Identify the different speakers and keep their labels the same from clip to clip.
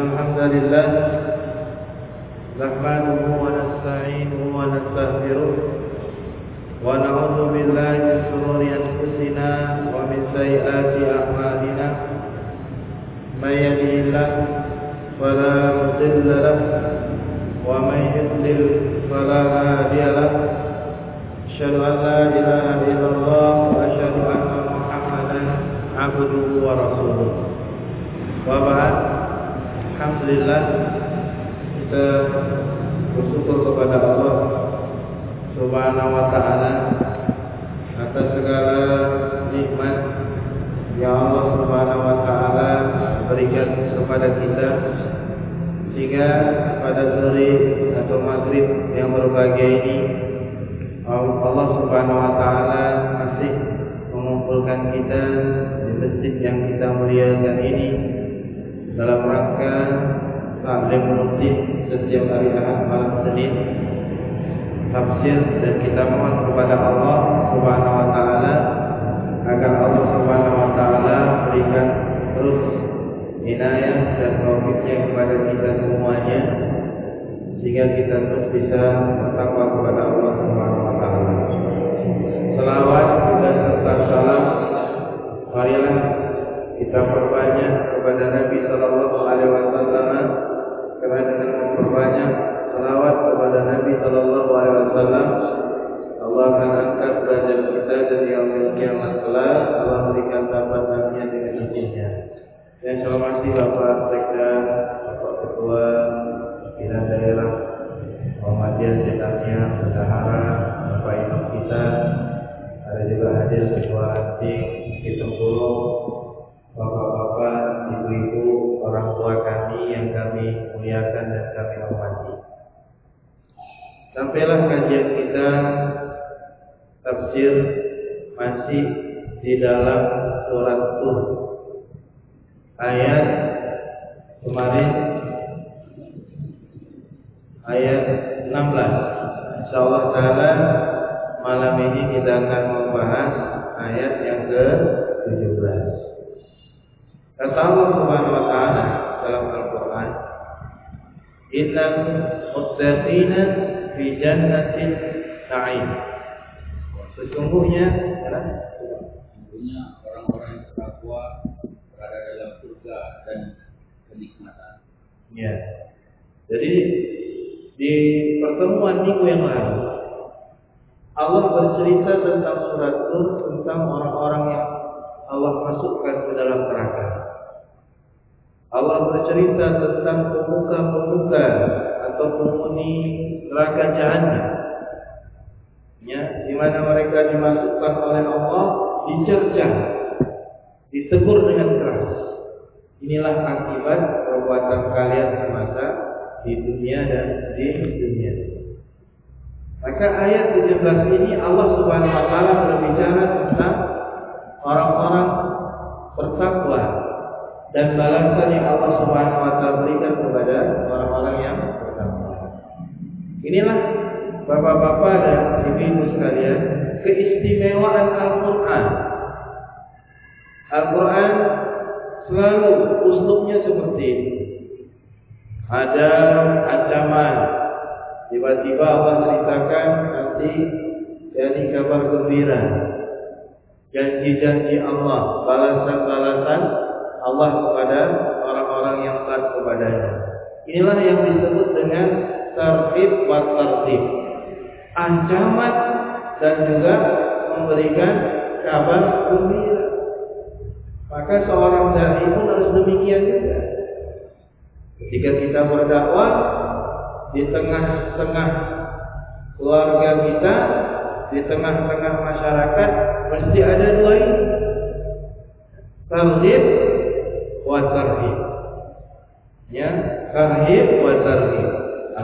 Speaker 1: الحمد لله نحمده ونستعينه ونستغفره ونعوذ بالله من شرور أنفسنا ومن سيئات أعمالنا. من يهده الله فلا مضل له ومن يضلل فلا هادي له. أشهد أن لا إله إلا الله وأشهد أن محمدا عبده ورسوله. وبعد. Alhamdulillah kita bersyukur kepada Allah Subhanahu wa taala atas segala nikmat yang Allah Subhanahu wa taala berikan kepada kita sehingga pada sore atau maghrib yang berbahagia ini Allah Subhanahu wa taala masih mengumpulkan kita di masjid yang kita muliakan ini dalam rangka taklim rutin setiap hari Ahad malam Senin tafsir dan kita mohon kepada Allah Subhanahu wa taala agar Allah Subhanahu wa taala berikan terus inayah dan taufiknya kepada kita semuanya sehingga kita terus bisa bertakwa kepada Allah Subhanahu wa taala. Selawat dan serta salam marilah kita perbanyak kepada Nabi Sallallahu Alaihi Wasallam karena dengan memperbanyak salawat kepada Nabi Sallallahu Alaihi Wasallam. Allah akan angkat derajat kita dari yang kiamat kelak Allah berikan dapat nabinya dengan izinnya dan selamat Bapak Sekda Bapak Ketua Pimpinan Daerah Sampailah kajian kita tafsir masih di dalam surat Tur. Ayat kemarin ayat 16. Insyaallah taala malam ini kita akan membahas ayat yang ke-17. Kata Allah Subhanahu wa taala dalam Al-Qur'an, "Innal muttaqina fi jannatin na'im." Sesungguhnya,
Speaker 2: sesungguhnya orang-orang yang bertakwa berada dalam surga dan kenikmatan.
Speaker 1: Ya. Jadi di pertemuan minggu yang lalu Allah bercerita tentang surat Tur tentang orang-orang yang Allah masukkan ke dalam neraka. Allah bercerita tentang pemuka-pemuka penghuni neraka jahanam. Ya, di mana mereka dimasukkan oleh Allah dicerca, ditegur dengan keras. Inilah akibat perbuatan kalian semasa di dunia dan di dunia. Maka ayat 17 ini Allah Subhanahu wa taala berbicara tentang orang-orang bertakwa dan balasan yang Allah Subhanahu wa taala berikan kepada orang-orang yang. Inilah Bapak-bapak dan ibu-ibu sekalian, keistimewaan Al-Qur'an. Al-Qur'an selalu uslubnya seperti ini. Ada ancaman, tiba-tiba Allah ceritakan nanti jadi kabar gembira janji-janji Allah, balasan-balasan Allah kepada orang-orang yang taat kepadanya. Inilah yang disebut dengan tarhib wa tarhib. Ancaman dan juga memberikan kabar gembira. Maka seorang dai pun harus demikian juga. Ketika kita berdakwah di tengah-tengah keluarga kita, di tengah-tengah masyarakat mesti ada dua ini. Tarhib wa tarhib. Ya, tarhib wa tarhib.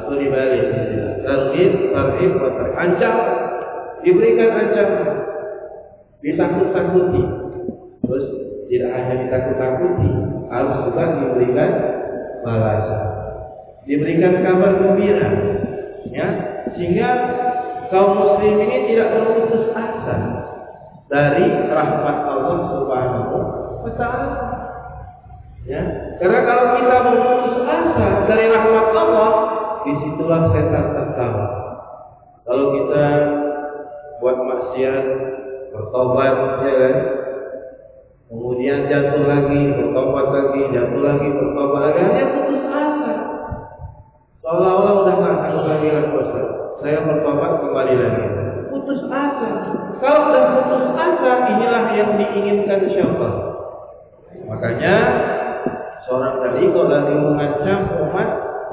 Speaker 1: Atau dibalik istilah. Tarhib. Ancaman. Diberikan ancaman. Ditakut-takuti. Terus tidak hanya ditakut-takuti, harus juga diberikan balasan. Diberikan kabar gembira. Ya, sehingga kaum muslim ini tidak berputus asa dari rahmat Allah Subhanahu wa taala. Ya, karena kalau kita berputus rahmat Allah, di situlah setan tertawa. Kalau kita buat maksiat, bertobat, ya kan? Kemudian jatuh lagi, bertobat lagi, jatuh lagi, bertobat lagi, hanya putus asa. Seolah-olah udah nggak akan lagi dosa. Saya bertobat kembali lagi. Putus asa. Kalau sudah putus asa, inilah yang diinginkan siapa? Makanya seorang tadi kalau mengancam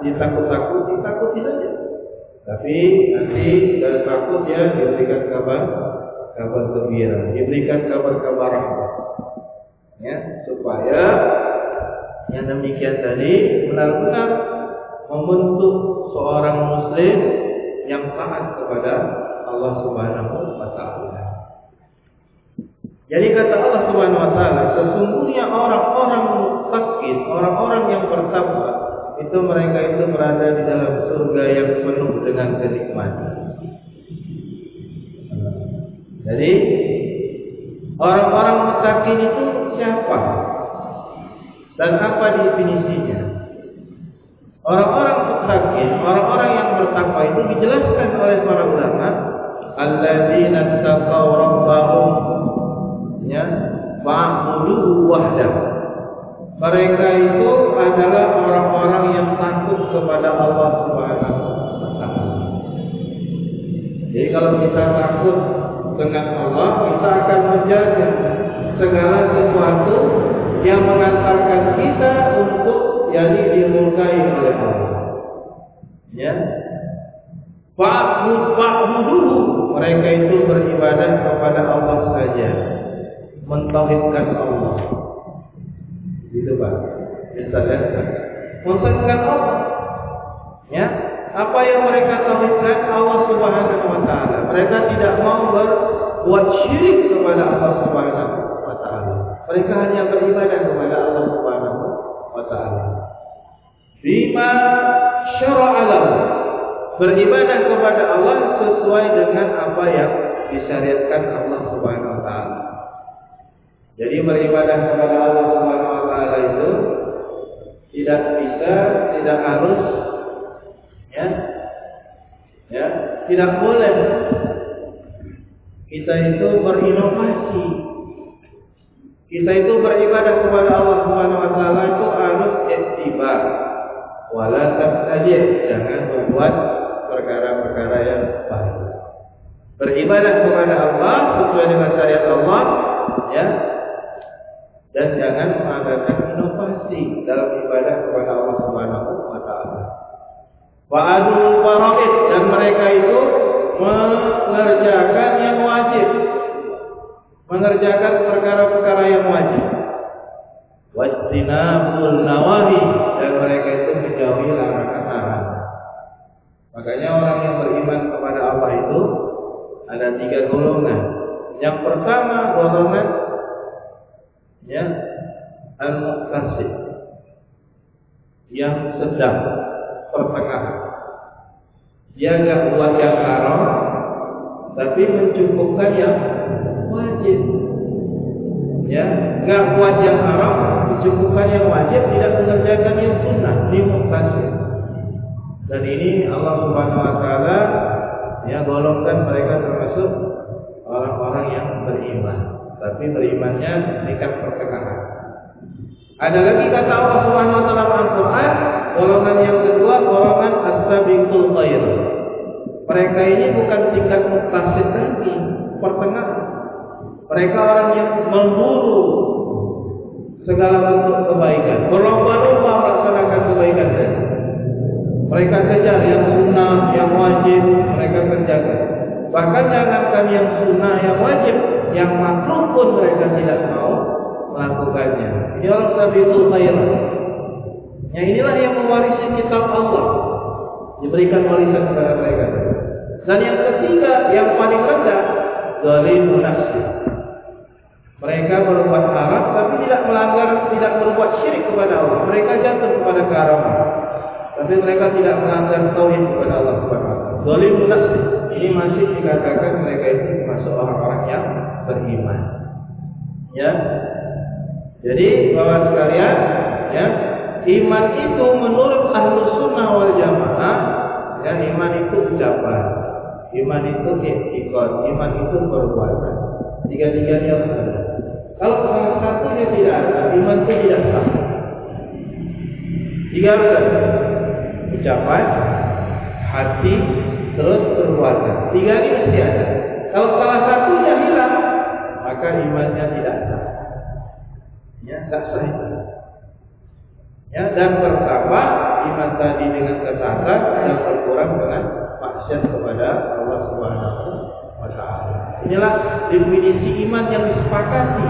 Speaker 1: ditakut-takuti, takuti saja. Tapi nanti dari takut ya diberikan kabar kabar gembira, diberikan kabar-kabar rahmat. Ya, supaya yang demikian tadi benar-benar membentuk seorang muslim yang taat kepada Allah Subhanahu wa taala. Jadi kata Allah Subhanahu wa taala, sesungguhnya orang-orang muttaqin, orang-orang yang bertakwa, itu mereka itu berada di dalam surga yang penuh dengan kenikmatan. Jadi orang-orang muttaqin itu siapa? Dan apa definisinya? Orang-orang muttaqin, orang-orang yang bertakwa itu dijelaskan oleh para ulama, alladzina taqaw rabbahum ya, fa'buduhu wahdahu. Mereka itu adalah orang-orang yang takut kepada Allah Subhanahu wa taala. Jadi kalau kita takut dengan Allah, kita akan menjaga segala sesuatu yang mengantarkan kita untuk jadi dimurkai oleh Allah. Ya. Fa'bud fa'buduhu. Mereka itu beribadah kepada Allah saja. Mentauhidkan Allah. Gitu Pak. Lihat. Mentauhidkan Allah. Ya. Apa yang mereka tauhidkan Allah Subhanahu wa taala. Mereka tidak mau berbuat syirik kepada Allah Subhanahu wa taala. Mereka hanya beribadah kepada Allah Subhanahu wa taala. Bima syara'a Beribadah kepada Allah sesuai dengan apa yang disyariatkan Allah Subhanahu wa taala. Jadi beribadah kepada Allah Subhanahu wa tidak bisa, tidak harus ya. Ya, tidak boleh kita itu berinovasi. Kita itu beribadah kepada Allah Subhanahu wa taala itu harus ittiba. Wala tabtadi' jangan membuat perkara-perkara yang baik. Beribadah kepada Allah sesuai dengan syariat Allah, ya. Dan jangan mengadakan inovasi dalam ibadah kepada Allah Subhanahu wa taala. Wa'adul faraid dan mereka itu mengerjakan yang wajib. Mengerjakan perkara-perkara yang wajib. Wajtinabul nawahi dan mereka itu menjauhi larangan-larangan. Makanya orang yang beriman kepada Allah itu ada tiga golongan. Yang pertama golongan ya al-muqtasid yang sedang pertengahan. Dia nggak buat yang haram, tapi mencukupkan yang wajib. Ya, nggak buat yang haram, mencukupkan yang wajib, tidak mengerjakan yang sunnah. Ini. Dan ini Allah Subhanahu wa taala ya golongkan mereka termasuk orang-orang yang beriman. Tapi berimannya tingkat pertengahan. Ada lagi kata Allah Subhanahu wa taala dalam Al-Qur'an, golongan yang kedua golongan as-sabiqul khair. Mereka ini bukan tingkat muktasid lagi, pertengahan. Mereka orang yang memburu segala bentuk kebaikan, berlomba-lomba melaksanakan kebaikan. Mereka kejar yang sunnah, yang wajib, mereka kerjakan. Bahkan jangankan yang sunnah, yang wajib, yang makruh pun mereka tidak mau melakukannya. Ini orang sabiqul khair. Ya inilah yang mewarisi kitab Allah. Diberikan warisan kepada mereka. Dan yang ketiga, yang paling rendah, zalimun nafsi. Mereka berbuat haram tapi tidak melanggar, tidak berbuat syirik kepada Allah. Mereka jatuh kepada keharaman. Tapi mereka tidak melanggar tauhid kepada Allah Subhanahu wa. Zalimun nafsi. Ini masih dikatakan mereka itu termasuk orang-orang yang beriman. Ya. Jadi bawa sekalian, ya, iman itu menurut ahlu sunnah wal jamaah ya iman itu ucapan iman itu ikut iman itu perbuatan. Tiga-tiganya harus ada kalau salah satunya tidak ada iman itu tidak sah. Tiga ada ucapan hati terus perbuatan. Tiga ini mesti ada. Kalau salah satunya hilang maka imannya tidak sah. Ya tak sah Ya, dan pertama iman tadi dengan kesehatan yang berkurang dengan maksiat kepada Allah Subhanahu wa taala. Inilah definisi iman yang disepakati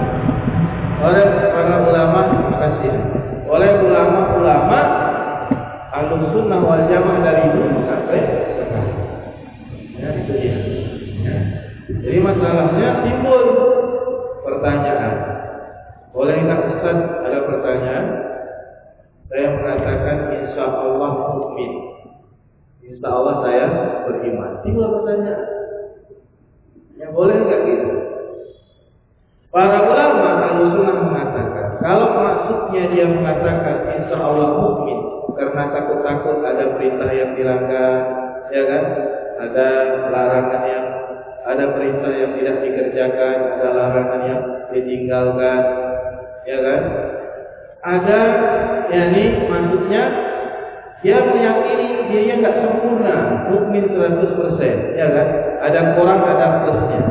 Speaker 1: oleh para ulama kasih oleh ulama-ulama Ahlussunnah wal Jamaah dari dulu sampai sekarang. Ya, itu dia. Ya. Jadi masalahnya timbul pertanyaan. Boleh nggak Ustaz ada pertanyaan? Mengatakan insya Allah mukmin. Insya Allah saya beriman. Tinggal bertanya. Ya boleh nggak gitu? Para ulama al-sunnah mengatakan kalau maksudnya dia mengatakan insya Allah mukmin karena takut-takut ada perintah yang dilanggar, ya kan? Ada larangan yang ada perintah yang tidak dikerjakan, ada larangan yang ditinggalkan, ya kan? Ada yakni maksudnya dia meyakini dirinya nggak sempurna, mukmin 100%, ya kan? Ada kurang, ada plusnya.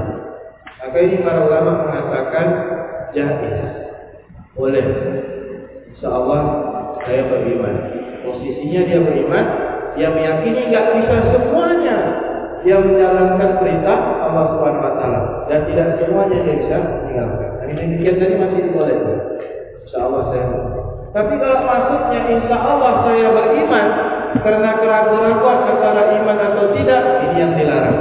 Speaker 1: Maka ini para ulama mengatakan jahit boleh. Insya Allah saya beriman. Posisinya dia beriman, dia meyakini nggak bisa semuanya dia menjalankan perintah Allah Subhanahu Wa Taala dan tidak semuanya dia bisa meninggalkan. Ini demikian tadi masih dibolehkan. Insya Allah saya Tapi kalau maksudnya insya Allah saya beriman karena keraguan-keraguan antara iman atau tidak, ini yang dilarang.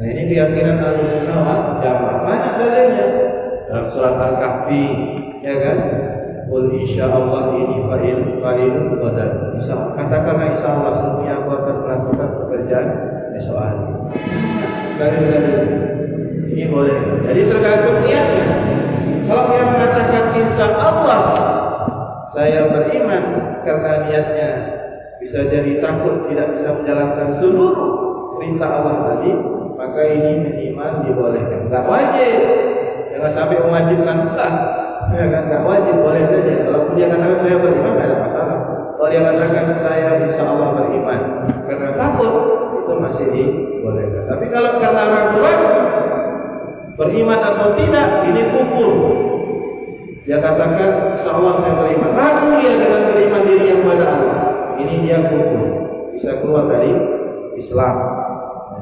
Speaker 1: Nah ini keyakinan ahli sunnah jamaah. Banyak dalilnya dalam surat Al-Kahfi, ya kan? Qul insya Allah ini fa'il fa'il qadan. Insya katakanlah insya Allah semuanya aku akan melakukan pekerjaan esok hari. Dalil-dalil ini boleh. Jadi tergantung niatnya. Kalau dia mengatakan insya Allah saya beriman karena niatnya bisa jadi takut tidak bisa menjalankan seluruh perintah Allah tadi, maka ini minimal dibolehkan. Tak wajib. Jangan sampai mewajibkan sah. Ya kan tak wajib boleh saja. Kalau dia katakan saya beriman tidak ada masalah. Kalau dia katakan saya insya Allah beriman karena takut itu masih dibolehkan. Tapi kalau karena ragu-ragu beriman atau tidak ini kufur. Dia katakan Allah saya beriman. Ragu dia dengan beriman diri yang pada Allah. Ini dia kufur. Bisa keluar dari Islam.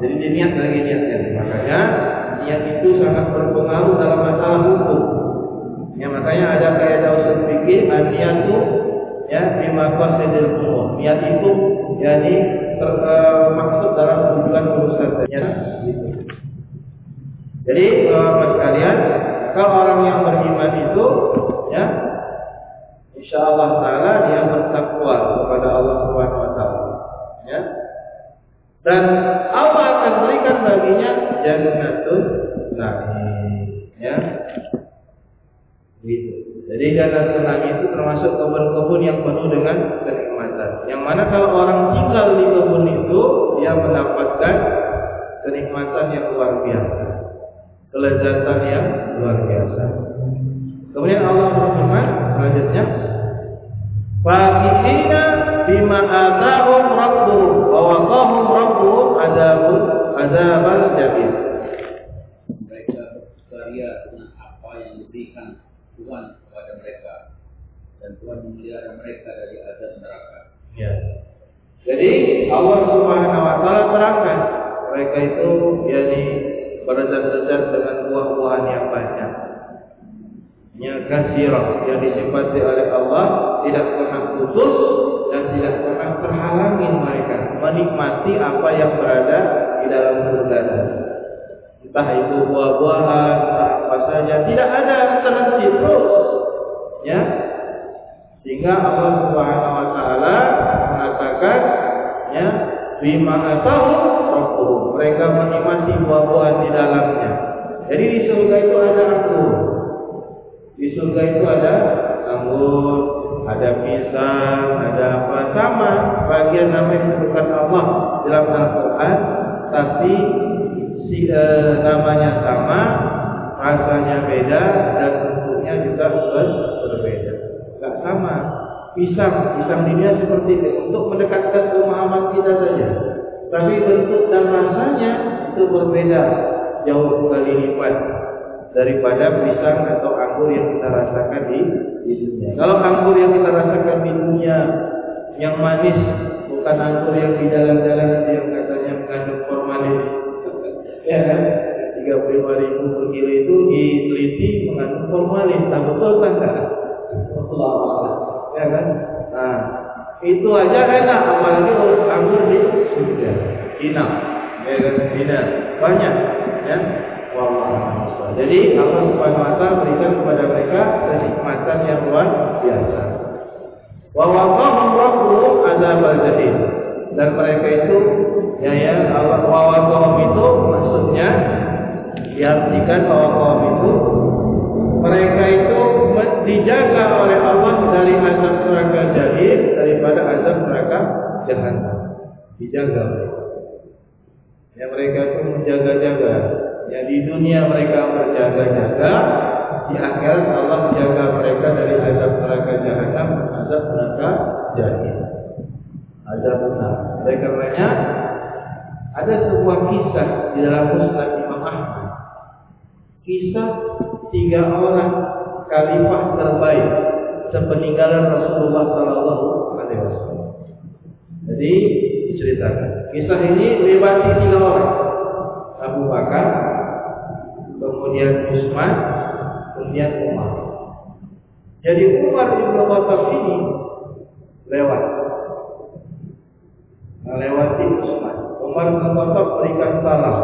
Speaker 1: Jadi dia niat lagi niatnya. Makanya niat itu sangat berpengaruh dalam masalah hukum. Ya makanya ada kaidah usul fikih itu ya bima qasidil umur. Niat itu yakni ter, uh, maksud dalam tujuan urusan ya. Jadi Bapak sekalian, kalau orang yang beriman itu ya insya Allah taala dia bertakwa kepada Allah Subhanahu wa taala. Ya. Dan Allah akan berikan baginya jannatul na'im. Ya. Gitu. Jadi jannatul na'im itu termasuk kebun-kebun yang penuh dengan kenikmatan. Yang mana kalau orang tinggal di kebun itu dia mendapatkan kenikmatan yang luar biasa kelezatan yang luar biasa. Kemudian Allah berfirman selanjutnya, "Fakihina bima atahum rabbuhum wa waqahum rabbuhum adzabul adzabal jahil."
Speaker 2: Mereka berkarya dengan apa yang diberikan Tuhan kepada mereka dan Tuhan memelihara mereka dari azab neraka.
Speaker 1: Ya. Jadi Allah Subhanahu wa taala terangkan mereka itu yakni berzat-zat dengan buah-buahan yang banyak. Yang kasirah yang disifati oleh Allah tidak pernah putus dan tidak pernah terhalangi mereka menikmati apa yang berada di dalam surga Entah itu buah-buahan, apa saja, tidak ada terhenti terus. Ya, sehingga Allah Subhanahu Wa Taala mengatakan, ya, bima atahu rabbuhum. Mereka menikmati buah-buahan di dalamnya. Jadi di surga itu ada anggur. Di surga itu ada anggur, ada pisang ada apa sama bagian nama yang disebutkan Allah dalam Al-Quran, tapi si e, namanya sama, rasanya beda dan bentuknya juga ber, berbeda. Gak sama. Pisang, pisang dunia seperti itu untuk mendekatkan pemahaman kita saja. Tapi bentuk dan rasanya itu berbeda jauh kali lipat daripada pisang atau anggur yang kita rasakan di, di dunia. Kalau anggur yang kita rasakan di dunia yang manis, bukan anggur yang di jalan-jalan yang katanya mengandung formalin, ya kan? 35 ribu per kilo itu diteliti mengandung formalin, tak betul kan? Allah itu aja enak apalagi kalau anggur di surga. Cina, ya kan? Banyak, ya. Wallah. Jadi Allah Subhanahu Wa Taala berikan kepada mereka kenikmatan yang luar biasa. Itu menjaga-jaga. Ya di dunia mereka berjaga-jaga, di akhirat Allah menjaga mereka dari azab neraka jahanam, azab neraka jahil. Azab benar. Oleh karenanya ada sebuah kisah di dalam Musnad Imam Ahmad. Kisah tiga orang khalifah terbaik sepeninggalan Rasulullah Sallallahu Alaihi Wasallam. Jadi diceritakan. Kisah ini lewati tiga orang. Abu Bakar, kemudian Utsman, kemudian Umar. Jadi Umar bin Khattab ini lewat melewati Utsman. Umar bin Khattab berikan salam.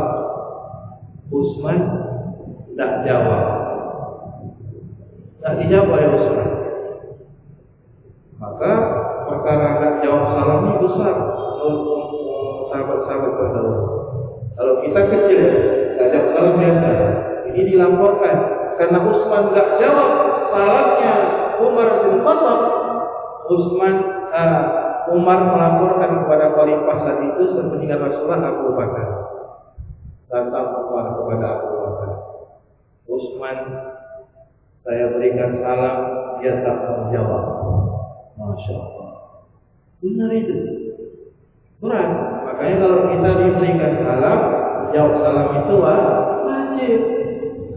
Speaker 1: Utsman tidak jawab. Tak dijawab oleh Utsman. Maka perkara tak jawab salam ini besar sahabat-sahabat terdahulu. Kalau kita kecil, salam biasa. Ini dilaporkan karena Utsman tak jawab salamnya Umar bin Khattab. Utsman uh, Umar melaporkan kepada khalifah saat itu sepeninggal Rasulullah Abu Bakar. Datang Umar kepada Abu Bakar. Utsman saya berikan salam, dia tak menjawab. Masya Allah. Benar itu. Berat. Makanya kalau kita diberikan salam, jawab salam itu wajib.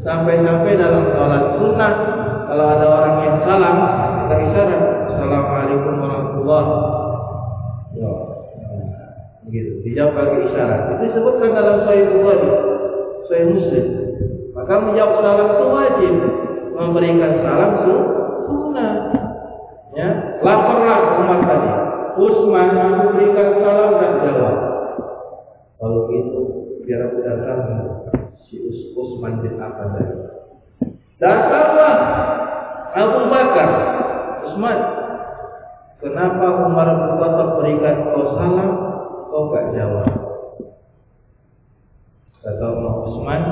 Speaker 1: Sampai-sampai dalam sholat sunnah, kalau ada orang yang salam, kita isyarat. Assalamualaikum warahmatullahi Ya. Begitu. Dijawab pakai isyarat. Itu disebutkan dalam Sahih Bukhari, Sahih Muslim. Maka menjawab salam itu wajib memberikan salam sunnah. Ya, laporlah umat tadi. Usman aku berikan salam dan jawab. Kalau itu biar aku datang si Us Usman bin Affan. Datanglah Abu Bakar, Usman. Kenapa Umar bin Khattab berikan kau salam, kau gak jawab? Kata Usman,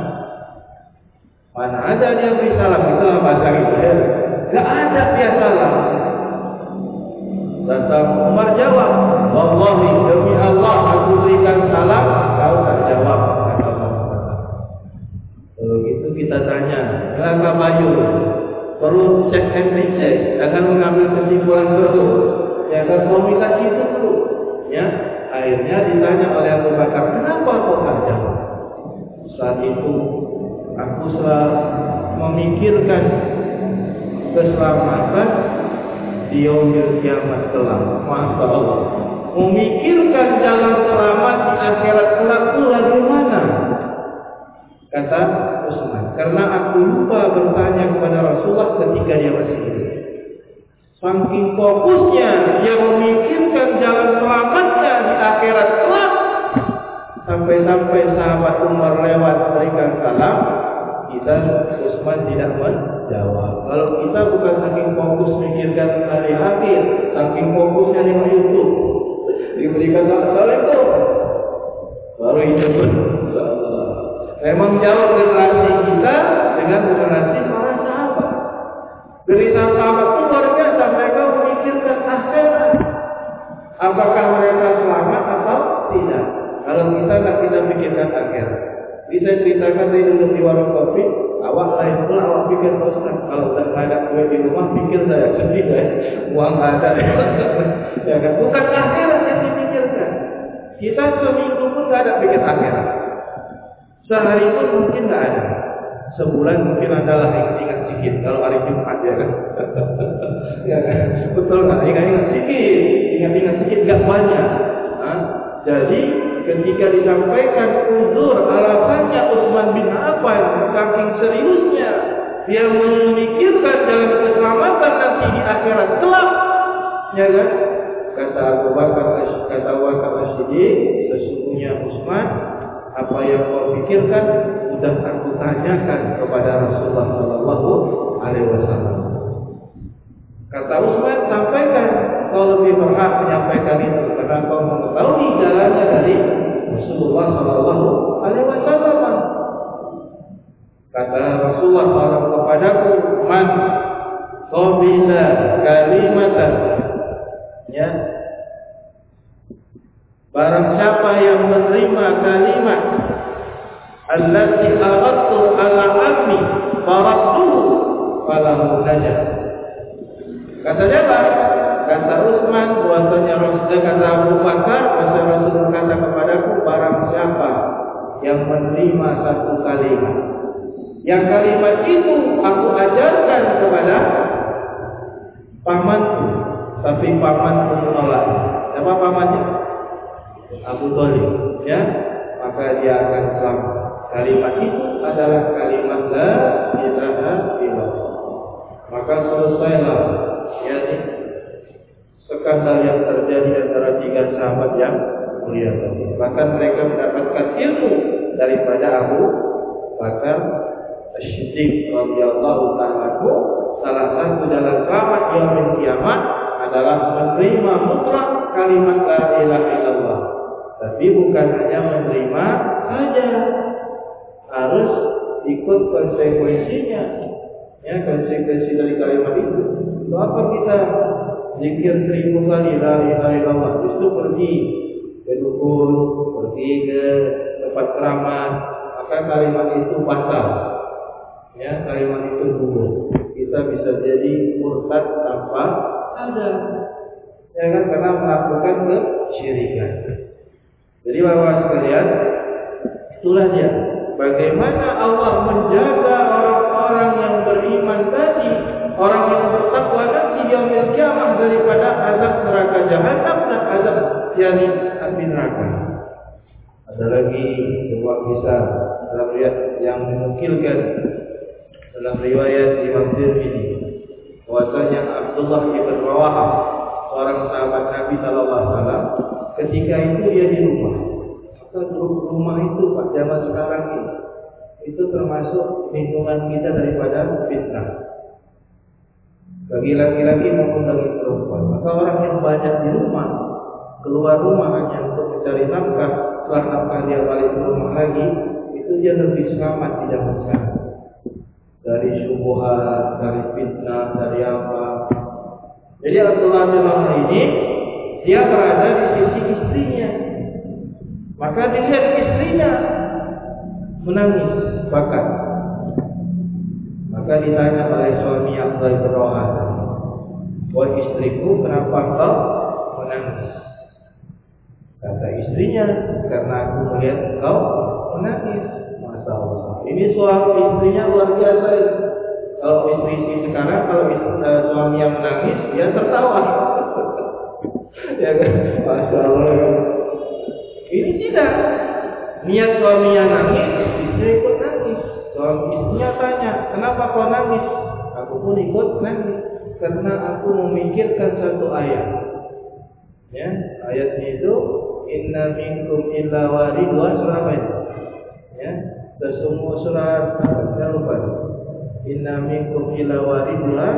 Speaker 1: Mana ada dia beri salam itulah bahasa kita. Gak ada dia salam. Datang Umar jawab, Wallahi demi Allah aku berikan salam, kau tak jawab. Kata Kalau gitu kita tanya, Bayu? Perlu cek and recheck, akan mengambil kesimpulan dulu. Ya komunikasi itu dulu. Ya, akhirnya ditanya oleh Abu Bakar, kenapa kau tak jawab? Saat itu aku selalu memikirkan keselamatan di yaumil kiamat kelak. Masya Allah. Memikirkan jalan selamat di akhirat kelak itu bagaimana? Kata Utsman, karena aku lupa bertanya kepada Rasulullah ketika dia masih hidup. Saking fokusnya dia memikirkan jalan selamatnya di akhirat kelak sampai-sampai sahabat Umar lewat berikan salam kita Usman tidak menjawab. Kalau kita bukan saking fokus mikirkan hari akhir, saking fokusnya di YouTube, diberikan assalamualaikum, baru hidup Memang jauh generasi kita dengan generasi para sahabat. Dari sahabat itu luar biasa mereka memikirkan akhir Apakah mereka selamat atau tidak? Kalau kita tak kita pikirkan akhir. Bisa ceritakan dari dulu di warung kopi, awak lain pula awak pikir Ustaz. Kalau tak ada kue di rumah, pikir saya sedih ya. Uang ada ya kan? Bukan akhirat yang dipikirkan. Kita seminggu pun tak ada pikir akhirat. Sehari pun mungkin tak ada. Sebulan mungkin adalah ingat sedikit kalau hari Jumat ya kan. ya kan? Betul nggak? Ingat-ingat sedikit, ingat-ingat sedikit nggak banyak. Nah, jadi ketika disampaikan uzur alasannya Utsman bin Affan saking seriusnya dia memikirkan dalam keselamatan nanti di akhirat kelak ya kan kata Abu Bakar kata Abu apa yang kau pikirkan sudah aku tanyakan kepada Rasulullah Sallallahu Alaihi Wasallam kata Utsman sampaikan kau lebih berhak menyampaikan itu karena kau mengetahui jalannya dari Rasulullah Sallallahu Alaihi Wasallam. Kata Rasulullah SAW kepadaku, man qabila kalimatan ya Barang siapa yang menerima kalimat allati aradtu ala ammi faradtuhu falahu najah. Kata siapa? Kata Utsman bahwasanya Rasul kata Abu Bakar bahwa Rasul berkata kepadaku barang siapa yang menerima satu kalimat yang kalimat itu aku ajarkan kepada pamanku tapi pamanku menolak siapa pamannya Abu Thalib ya maka dia akan selamat kalimat itu adalah kalimat la ilaha illallah maka selesailah ya skandal yang terjadi antara tiga sahabat yang mulia tadi. Bahkan mereka mendapatkan ilmu daripada Abu Bakar As-Siddiq radhiyallahu taala salah satu jalan selamat yaumil kiamat adalah menerima mutlak kalimat la ilaha illallah. Tapi bukan hanya menerima saja, harus ikut konsekuensinya. Ya, konsekuensi dari kalimat itu. Itu apa kita zikir seribu kali la ilaha illallah itu pergi ke dukun pergi ke tempat keramat maka kalimat itu? Batal ya kalimat itu buruk kita bisa jadi murtad tanpa sadar. Ya kan? Karena melakukan kesyirikan. Jadi bapak sekalian itulah dia. Bagaimana Allah menjaga orang-orang yang beriman tadi orang yang bertakwa nanti di yaumil daripada azab neraka jahanam dan azab yakni api neraka. Ada lagi sebuah kisah dalam riwayat yang menukilkan dalam riwayat Imam Tirmidzi bahwasanya Abdullah bin Rawahah seorang sahabat Nabi sallallahu alaihi wasallam ketika itu dia di rumah. Maka rumah itu pada zaman sekarang ini itu termasuk lingkungan kita daripada fitnah bagi laki-laki maupun bagi perempuan. Maka orang yang banyak di rumah keluar rumah hanya untuk mencari nafkah, nafkah dia balik ke rumah lagi, itu dia lebih selamat zaman sekarang. Dari syubhat, dari fitnah, dari apa. Jadi Abdullah bin Umar ini dia berada di sisi istrinya. Maka dilihat istrinya menangis bahkan maka ditanya oleh suami Abdullah bin Rawah, Wahai istriku, kenapa kau menangis? Kata istrinya, karena aku melihat kau menangis. Masya Allah. Ini suami istrinya luar biasa. Kalau istri sekarang, kalau istri, uh, suami yang menangis, dia tertawa. ya kan? Masya Allah. Ini tidak. Niat suaminya nangis, istri ikut nangis. Suami istrinya tanya, kenapa kau nangis? Aku pun ikut nangis karena aku memikirkan satu ayat. Ya, ayatnya itu inna minkum illa waridwa surah apa itu? Ya, semua surat saya lupa. Inna minkum illa waridwa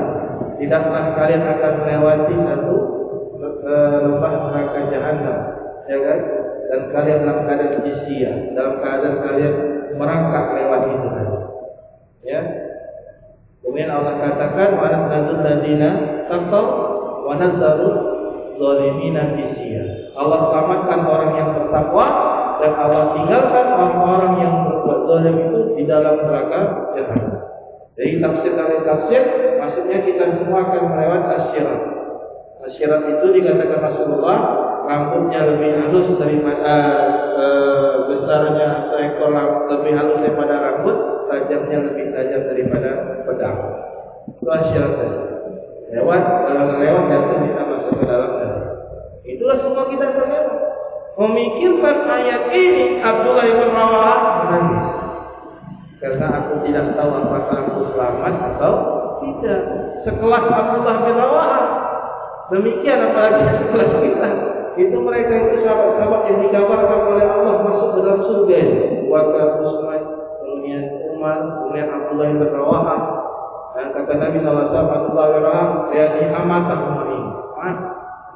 Speaker 1: tidaklah kalian akan melewati satu eh, lembah neraka jahanam, ya kan? Dan kalian dalam keadaan jizya, dalam keadaan kalian merangkak lewat itu tadi. Ya. Kemudian Allah katakan wa nazul ladina taqaw wa nazaru zalimina fisya. Allah selamatkan orang yang bertakwa dan Allah tinggalkan orang-orang yang berbuat zalim itu di dalam neraka jahanam. Jadi tafsir dari tafsir maksudnya kita semua akan melewati asyirat. Asyirat itu dikatakan Rasulullah rambutnya lebih halus daripada uh, besarnya seekor lebih halus daripada rambut, tajamnya lebih tajam daripada pedang. Itu asyirat saja. Lewat kalau lewat jatuh kita masuk ke dalam tadi. Itulah semua kita terlewat. Memikirkan ayat ini Abdullah bin Rawah menangis. Karena aku tidak tahu apakah aku selamat atau tidak. Sekelas Abdullah bin Rawah. Demikian apalagi sekelas kita. Itu mereka itu sahabat-sahabat yang dikabarkan oleh Allah masuk ke dalam surga. Wakil Usman, kemudian Umar, kemudian Abdullah bin Rawah. Dan kata Nabi SAW, amatah ini.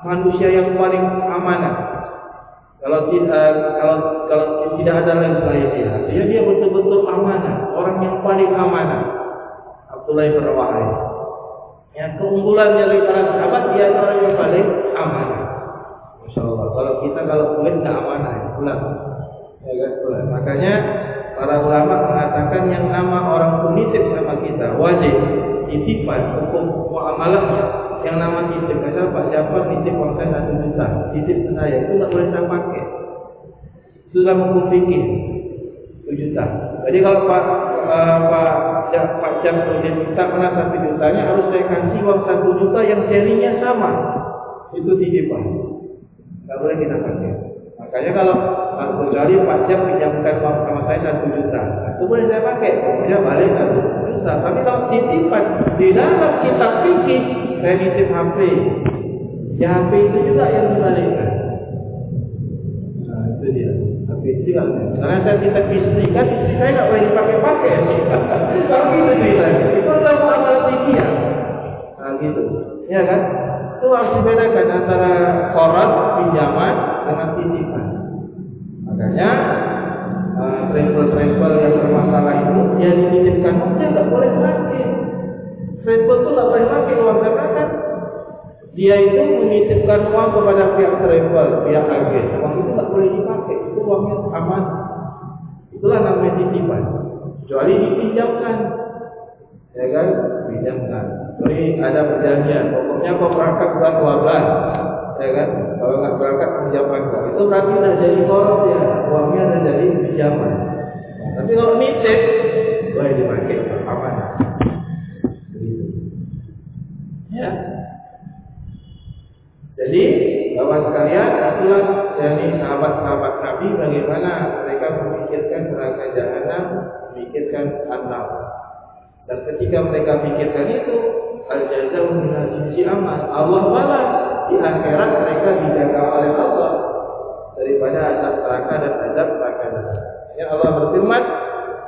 Speaker 1: Manusia yang paling amanah. Kalau tidak kalau kalau tidak ada lagi selain dia, artinya dia betul-betul amanah, orang yang paling amanah. Abdullah bin Rawah. Yang keunggulannya dari para sahabat dia orang yang paling amanah. Masya Allah. Kalau kita kalau kulit nggak amanah, ya, pulang. Ya kan, pulang. Makanya para ulama mengatakan yang nama orang penitip sama kita wajib titipan hukum muamalahnya. Yang nama titip kata Pak Jafar titip uang saya satu juta titip ke saya. Itu nggak boleh saya pakai. Itu dalam hukum fikih. Satu juta. Jadi kalau Pak uh, Pak Jaf, Pak Jafar dia minta kena satu jutanya harus saya kasih uang satu juta yang serinya sama. Itu titipan. Nggak boleh kita pakai makanya kalau Ghazali Pak Jaf pinjamkan uang sama saya satu juta itu boleh saya pakai pokoknya balik satu juta tapi kalau titipan di dalam kitab fikih saya nitip HP. Ya HP itu juga yang dibalikkan. Nah, itu dia. HP itu juga. Karena saya titip istri kan, istri saya nggak boleh dipakai-pakai. Kalau gitu ceritanya. Itu adalah muamalah fikih. Nah, gitu. Ya kan? Itu harus dibedakan antara koran, pinjaman, dengan titipan. Makanya travel-travel uh, yang bermasalah itu dia dititipkan, dia nggak boleh pakai. Travel itu nggak boleh pakai uang karena kan dia itu menitipkan uang kepada pihak travel, pihak agen. Uang itu nggak boleh dipakai, itu uangnya aman. Itulah namanya titipan. Kecuali dipinjamkan, ya kan? Pinjamkan. Jadi ada perjanjian. Pokoknya kau berangkat bulan 12 ya kan? Kalau nggak berangkat pinjaman kau. Itu berarti udah jadi korup ya. Uangnya udah jadi pinjaman. Tapi kalau nitip boleh dipakai aman. Ya. Jadi bapak sekalian itulah dari sahabat-sahabat Nabi bagaimana mereka memikirkan neraka jahanam, memikirkan anak. Dan ketika mereka pikirkan itu, al-jazau min amal. Allah balas di akhirat mereka dijaga oleh Allah daripada azab neraka dan azab neraka. Ya Allah berfirman,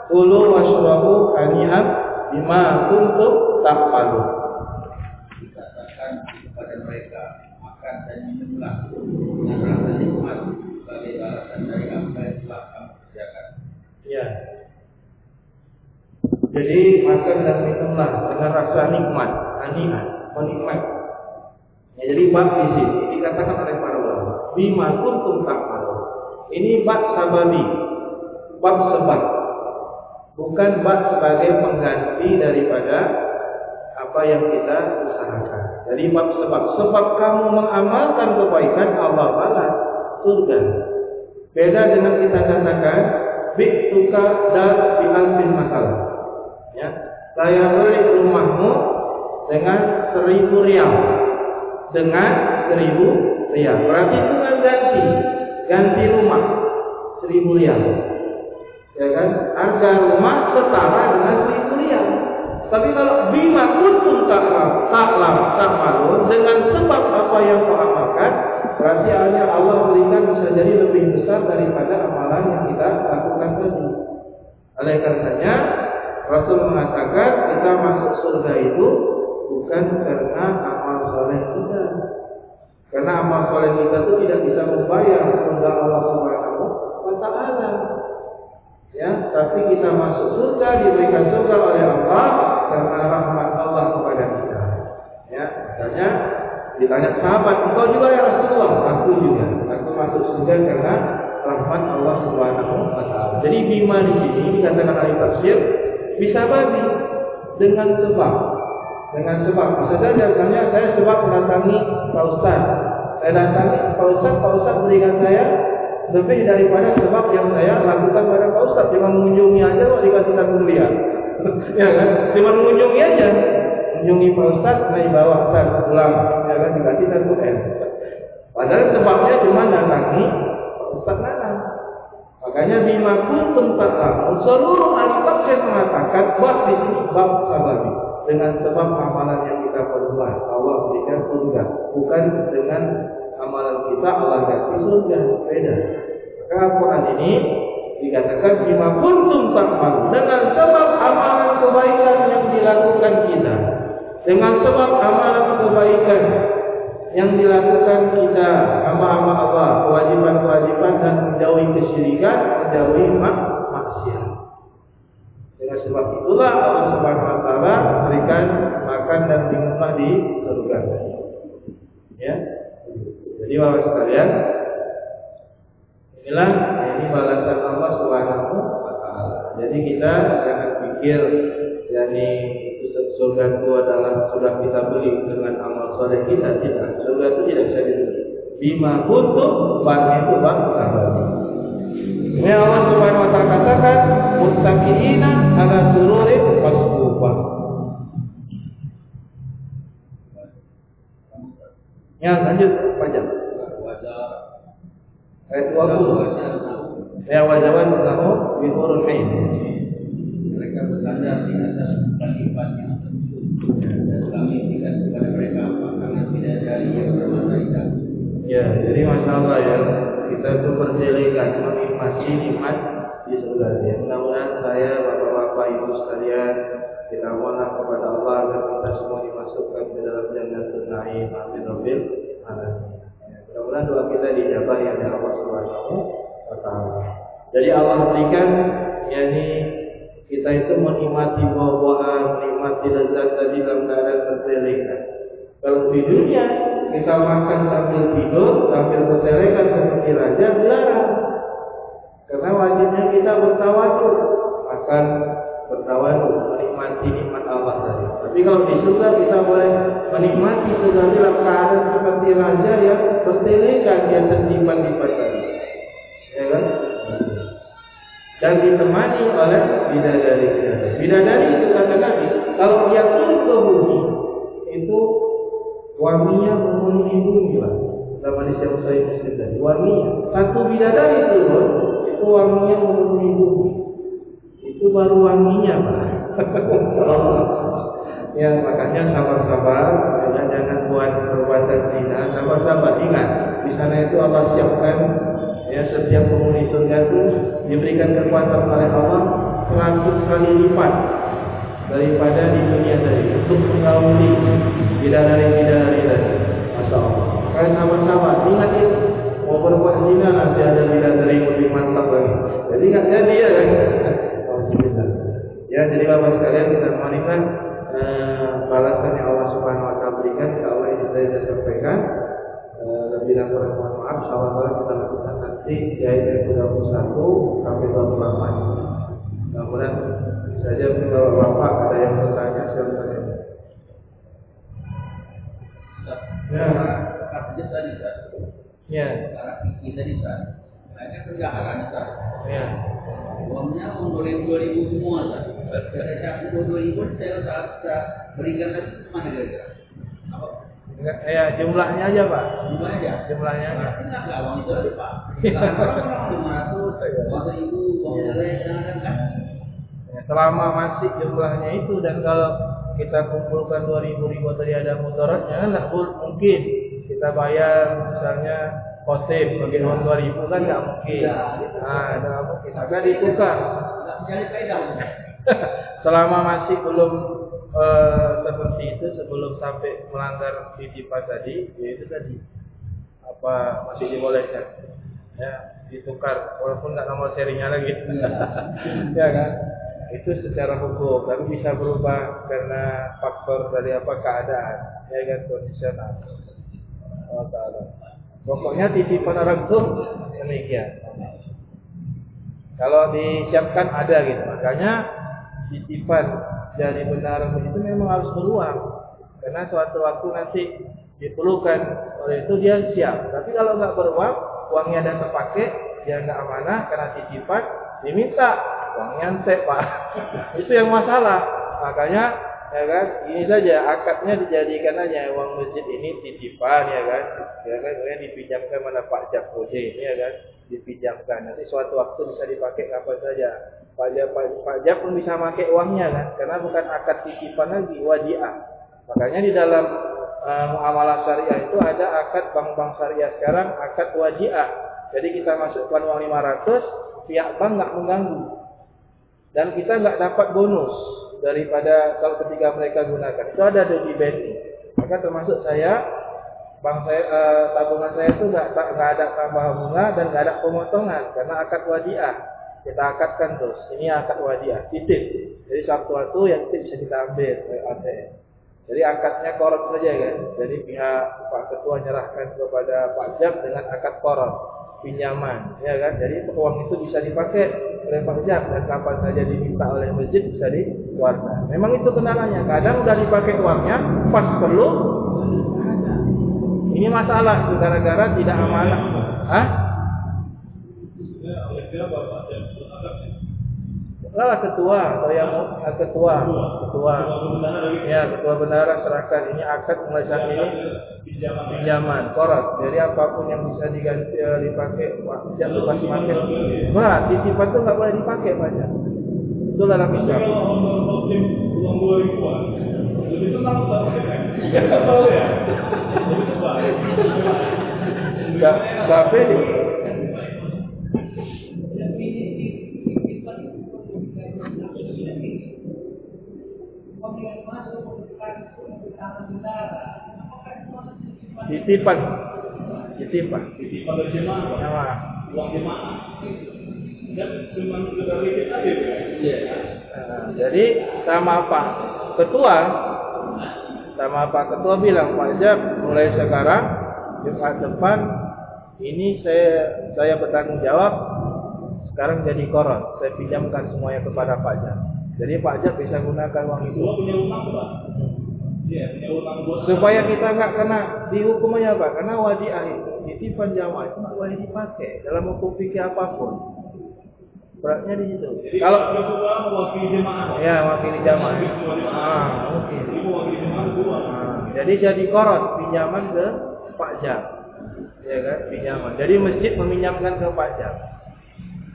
Speaker 1: "Kulu washrabu hani'an bima kuntum taqbalun."
Speaker 2: dan minumlah dengan rasa nikmat sebagai balasan dari apa yang telah kamu kerjakan.
Speaker 1: Ya. Jadi makan dan minumlah dengan rasa nikmat, anian, menikmat. Jadi bab di sini dikatakan oleh para ulama, bima kuntum ta'malu. Ini bab sababi, bab sebab. Bukan bab sebagai pengganti daripada apa yang kita usahakan. Jadi bab sebab sebab kamu mengamalkan kebaikan Allah balas surga. Beda dengan kita katakan biktuka dar bi alfin masalah. Ya, saya beli rumahmu dengan seribu rial, dengan seribu rial. Berarti itu kan ganti, ganti rumah seribu rial. Ya kan, harga rumah setara dengan seribu rial. Tapi kalau bima kuntum taklam, taklam, takmalun dengan sebab apa yang kau amalkan, berarti hanya Allah berikan bisa jadi lebih besar daripada amalan yang kita lakukan tadi. Oleh karenanya, Rasul mengatakan kita masuk surga itu bukan karena soleh kita. Karena amal soleh kita itu tidak bisa membayar surga Allah Subhanahu wa taala. Ya, tapi kita masuk surga diberikan surga oleh Allah karena rahmat Allah kepada kita. Ya, makanya Ditanya sahabat, engkau juga ya Rasulullah? Aku juga. Aku masuk surga karena rahmat Allah Subhanahu wa taala. Jadi bima di sini dikatakan ahli tafsir bisa bagi dengan sebab. Dengan sebab. Saja misalnya saya sebab mendatangi Pak Ustaz. Saya datangi Pak Ustaz, Pak Ustaz berikan saya lebih daripada sebab yang saya lakukan pada Pak Ustaz. Cuma mengunjungi aja kok dikasih satu miliar. ya kan? Cuma mengunjungi aja. Mengunjungi Pak Ustaz, naik bawa Ustaz pulang. Ya kan? Dikasih satu M. Padahal sebabnya cuma datangi Pak Ustaz Nanang. Makanya bima kuntum ta'lamun seluruh ahli tafsir mengatakan bab di sini bab sababi dengan sebab amalan yang kita perbuat Allah berikan surga bukan dengan amalan kita Allah kasih surga beda. Maka Al-Quran ini dikatakan bima kuntum ta'lamun dengan sebab amalan kebaikan yang dilakukan kita dengan sebab amalan kebaikan yang dilakukan kita hamba-hamba Allah, kewajiban-kewajiban dan menjauhi kesyirikan, menjauhi mak maksiat. Dengan sebab itulah Allah Subhanahu berikan makan dan minumlah di surga. Ya. Jadi Bapak sekalian, inilah ini balasan Allah Subhanahu wa taala. Jadi kita jangan pikir yakni surga itu adalah sudah kita beli dengan amal soleh kita tidak surga itu tidak bisa dibeli bima kuntum bang itu bang sahabat ini Allah subhanahu wa ta'ala katakan muttaqina ala sururin ya lanjut. Panjang ayat 20 ya wajawan lahu bi hurul ain
Speaker 2: mereka bersandar di atas kalimat yang dan kami berikan kepada mereka makanan bidadari yang bermata hitam.
Speaker 1: Ya, jadi masalah ya kita itu berdelegan menikmati nikmat di surga. Ya, mudah-mudahan saya, bapak-bapak, ibu sekalian, mohon kepada Allah agar kita semua dimasukkan ke dalam jannatul naim. Amin rabbil alamin. Ya, mudah-mudahan doa kita dijabah ya oleh Allah Subhanahu wa taala. Jadi Allah berikan yakni kita itu menikmati buah-buahan, menikmati lezat tadi dalam keadaan tertelekan. Kalau di dunia kita makan sambil tidur, sambil tertelekan seperti raja, dilarang. Karena wajibnya kita bertawaduk, akan bertawaduk, menikmati nikmat Allah tadi. Tapi kalau di surga kita boleh menikmati surga dalam keadaan seperti raja yang tertelekan, dia terlipat-lipat tadi. Ya kan? dan ditemani oleh bidadari bidadari. Itu kata Nabi, kalau dia turun ke bumi itu wanginya memenuhi bumi lah. Zaman Islam saya Muslim tadi. Satu bidadari turun itu wanginya memenuhi bumi. Itu baru wanginya pak. ya makanya sabar-sabar, jangan jangan buat perbuatan zina, sabar-sabar. Ingat, di sana itu Allah siapkan ya setiap penghuni surga itu diberikan kekuatan oleh Allah seratus kali lipat daripada di dunia tadi untuk mengawali bidadari bidadari tadi. Masya Allah. Kalian sama-sama ingat itu mau berbuat zina nanti ada bidadari lebih mantap lagi. Jadi ingat jadi ya kan ya jadi bapak sekalian kita mohonkan eh, balasan yang Allah Subhanahu Wa Taala berikan insya Allah ini saya sudah sampaikan eh, lebih dan kurang mohon maaf insya Allah kita lakukan nanti di ayat yang 21 sampai 28 mudah-mudahan saja kalau bapak ada yang bertanya silakan
Speaker 2: Ya, katanya tadi Ustaz.
Speaker 1: ya
Speaker 2: Sekarang fikih tadi Ustaz. Mereka penjaharan Ustaz.
Speaker 1: ya
Speaker 2: Uangnya uang dua ribu dua ribu semua Ustaz. Saya saat berikan mana kira-kira? Apa?
Speaker 1: Enggak, ya jumlahnya aja pak
Speaker 2: Lima aja.
Speaker 1: jumlahnya aja
Speaker 2: Berarti nggak nggak uang itu aja Pak. Orang orang lima ratus, uang seribu, uang jelek, kan kan?
Speaker 1: Ya, selama masih jumlahnya itu dan kalau kita kumpulkan 2000 ribu tadi ada mudaratnya kan bul- mungkin kita bayar misalnya kosip bagi uang 2000 kan nggak mungkin nah nggak mungkin maka ditukar
Speaker 2: Nggak mencari faedah.
Speaker 1: Selama masih belum eh, seperti itu sebelum sampai melanggar titipan tadi ya itu tadi. Apa masih dibolehkan? Ya ditukar walaupun nggak nomor serinya lagi. Ya kan? Itu secara hukum tapi bisa berubah karena faktor dari apa keadaan. Ya kan? Kondisional. Allah Taala. Pokoknya titipan orang itu demikian. Kalau disiapkan ada gitu. Makanya titipan dari benar itu memang harus beruang. Karena suatu waktu nanti diperlukan oleh itu dia siap. Tapi kalau nggak beruang, uangnya ada terpakai, dia nggak amanah karena titipan, diminta uangnya ente pak. itu yang masalah. Makanya ya kan? Ini saja akadnya dijadikan aja. Uang masjid ini titipan ya kan? Ya kan? Kemudian dipinjamkan mana Pak Jakode ini ya kan? Dipinjamkan. Nanti suatu waktu bisa dipakai kapan saja. Pajak pajak pun bisa pakai uangnya kan? Karena bukan akad titipan lagi wadiah. Makanya di dalam uh, muamalah syariah itu ada akad bank-bank syariah. Sekarang akad wadiah. Jadi kita masukkan uang 500 pihak bank nggak mengganggu. Dan kita nggak dapat bonus daripada kalau ketika mereka gunakan. Itu ada di BNI. Maka termasuk saya, bank saya, uh, tabungan saya itu nggak nggak ada tambahan bunga dan nggak ada pemotongan karena akad wadiah. Kita akadkan terus. Ini akad wadiah, titip. Jadi satu-satu yang titip bisa kita ambil ATM. Jadi akadnya korup saja kan. Jadi pihak Pak Ketua nyerahkan kepada Pak Jam dengan akad korup pinjaman, ya kan? Jadi uang itu bisa dipakai oleh pajak dan kapan saja diminta oleh masjid bisa dikeluarkan. Memang itu kendalanya. Kadang udah dipakai uangnya, pas perlu ini masalah gara-gara tidak amanah. Hah? Lah ketua atau yang ketua, ketua, ya ketua bendara serahkan ini akad mulai saat ini pinjaman korat. Jadi apa pun yang bisa diganti eh, dipakai pajak lepas makin. Nah, titipan itu nggak boleh dipakai pajak. Itu dalam Islam. Lebih tenang. Tapi Titipan. Titipan. Titipan dari. Jemaah. Uang jemaah. Iya. Nah, jadi sama apa? Ketua sama Pak Ketua bilang Pak Jab mulai sekarang Jumat depan ini saya saya bertanggung jawab sekarang jadi koron saya pinjamkan semuanya kepada Pak Jab jadi Pak Jab bisa gunakan uang itu punya utang Pak Iya, supaya kita nggak kena dihukumnya apa? Karena wadiah itu titipan jamaah itu nggak boleh dipakai dalam hukum fikih apa pun. Beratnya di situ. Jadi kalau mewakili jemaah. Ya, mewakili jamaah. Ah, mungkin. Ah, jadi jadi korot pinjaman ke Pak Jam. Ya kan, pinjaman. Jadi masjid meminjamkan ke Pak Jam.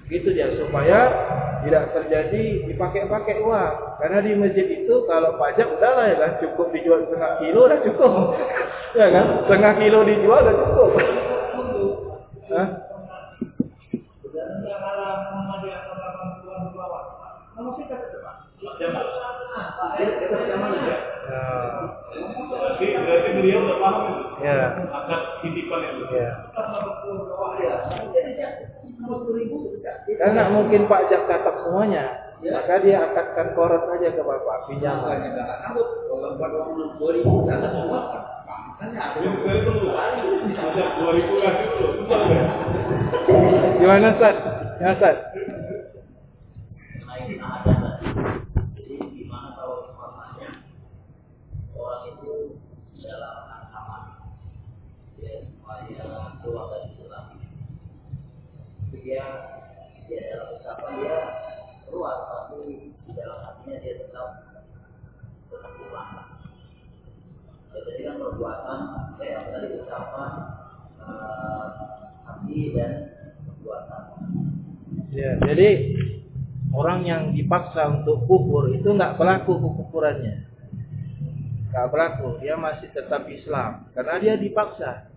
Speaker 1: Gitu dia supaya tidak terjadi dipakai-pakai uang. Karena di masjid itu kalau pajak udahlah ya kan cukup dijual setengah kilo dah cukup. ya kan? Setengah kilo dijual dah cukup. Berarti beliau udah paham itu. Ya. Akad titipan itu. Ya. Karena mungkin pajak katak semuanya. Ya. Maka dia akadkan korat saja ke bapak pinjaman. Kalau buat uang dua ribu sana semua. Gimana Ustaz? Ya Ustaz?
Speaker 2: dia dia dalam ucapan dia keluar tapi di dalam hatinya dia tetap tetap ulama. Ya, jadi kan perbuatan saya yang tadi ucapan uh, hati dan perbuatan.
Speaker 1: Ya, jadi orang yang dipaksa untuk kufur itu nggak pelaku kekufurannya. Nggak pelaku, dia masih tetap Islam. Karena dia dipaksa.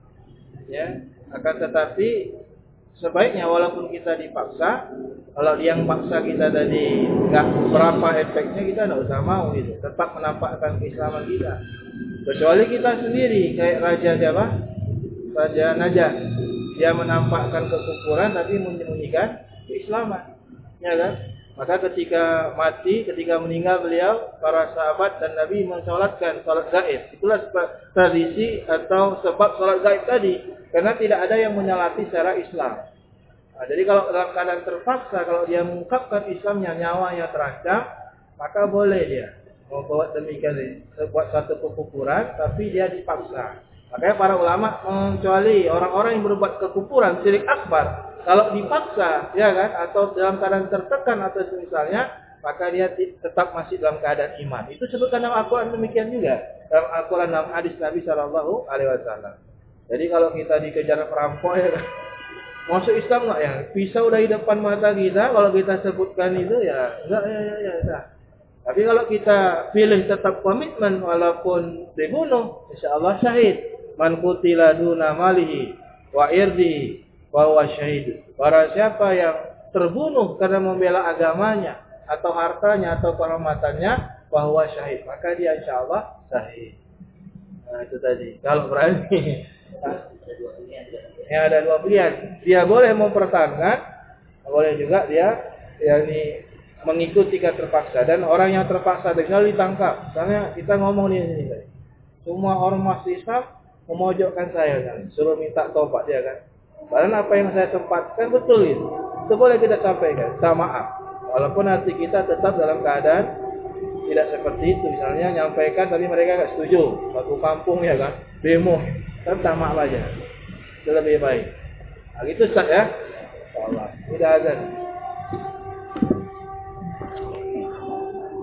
Speaker 1: Ya, akan tetapi sebaiknya walaupun kita dipaksa kalau yang paksa kita tadi nggak berapa efeknya kita nggak usah mau gitu. Tetap menampakkan keislaman kita. Kecuali kita sendiri kayak raja siapa? Raja Najah dia menampakkan kekufuran tapi menyembunyikan keislaman ya kan Maka ketika mati, ketika meninggal beliau, para sahabat dan Nabi mensolatkan salat gaib. Itulah tradisi atau sebab salat gaib tadi. Karena tidak ada yang menyalati secara Islam. Nah, jadi kalau dalam keadaan terpaksa, kalau dia mengungkapkan Islamnya, nyawanya terancam, maka boleh dia membuat demikian buat satu kekufuran, tapi dia dipaksa. Makanya para ulama mencuali orang-orang yang berbuat kekufuran, syirik akbar, kalau dipaksa, ya kan, atau dalam keadaan tertekan atau misalnya, maka dia tetap masih dalam keadaan iman. Itu sebutkan dalam Al-Quran demikian juga. Dalam Al-Quran dalam hadis Nabi Shallallahu Alaihi. Jadi kalau kita dikejar perampok ya kan, masuk Islam nggak ya? Pisau dari depan mata kita, kalau kita sebutkan itu ya enggak ya ya ya. ya. Tapi kalau kita pilih tetap komitmen walaupun dibunuh, insya Allah syahid. Man kutila duna malihi wa irdihi bahwa syahid. Para siapa yang terbunuh karena membela agamanya atau hartanya atau kehormatannya bahwa syahid, maka dia insya Allah syahid. Nah itu tadi. Kalau berani, ya ada dua pilihan. Dia boleh mempertahankan, boleh juga dia yakni mengikuti jika terpaksa dan orang yang terpaksa dengan ditangkap. Misalnya kita ngomong di sini. Semua ormas Islam memojokkan saya kan, suruh minta tobat dia kan. Karena apa yang saya tempatkan betul itu. Itu boleh kita sampaikan. Sama maaf. Walaupun hati kita tetap dalam keadaan tidak seperti itu. Misalnya nyampaikan tapi mereka nggak setuju. Satu kampung ya kan. Demo. Kan sama aja. Itu lebih baik. Nah, itu sah ya. Allah. Tidak ada.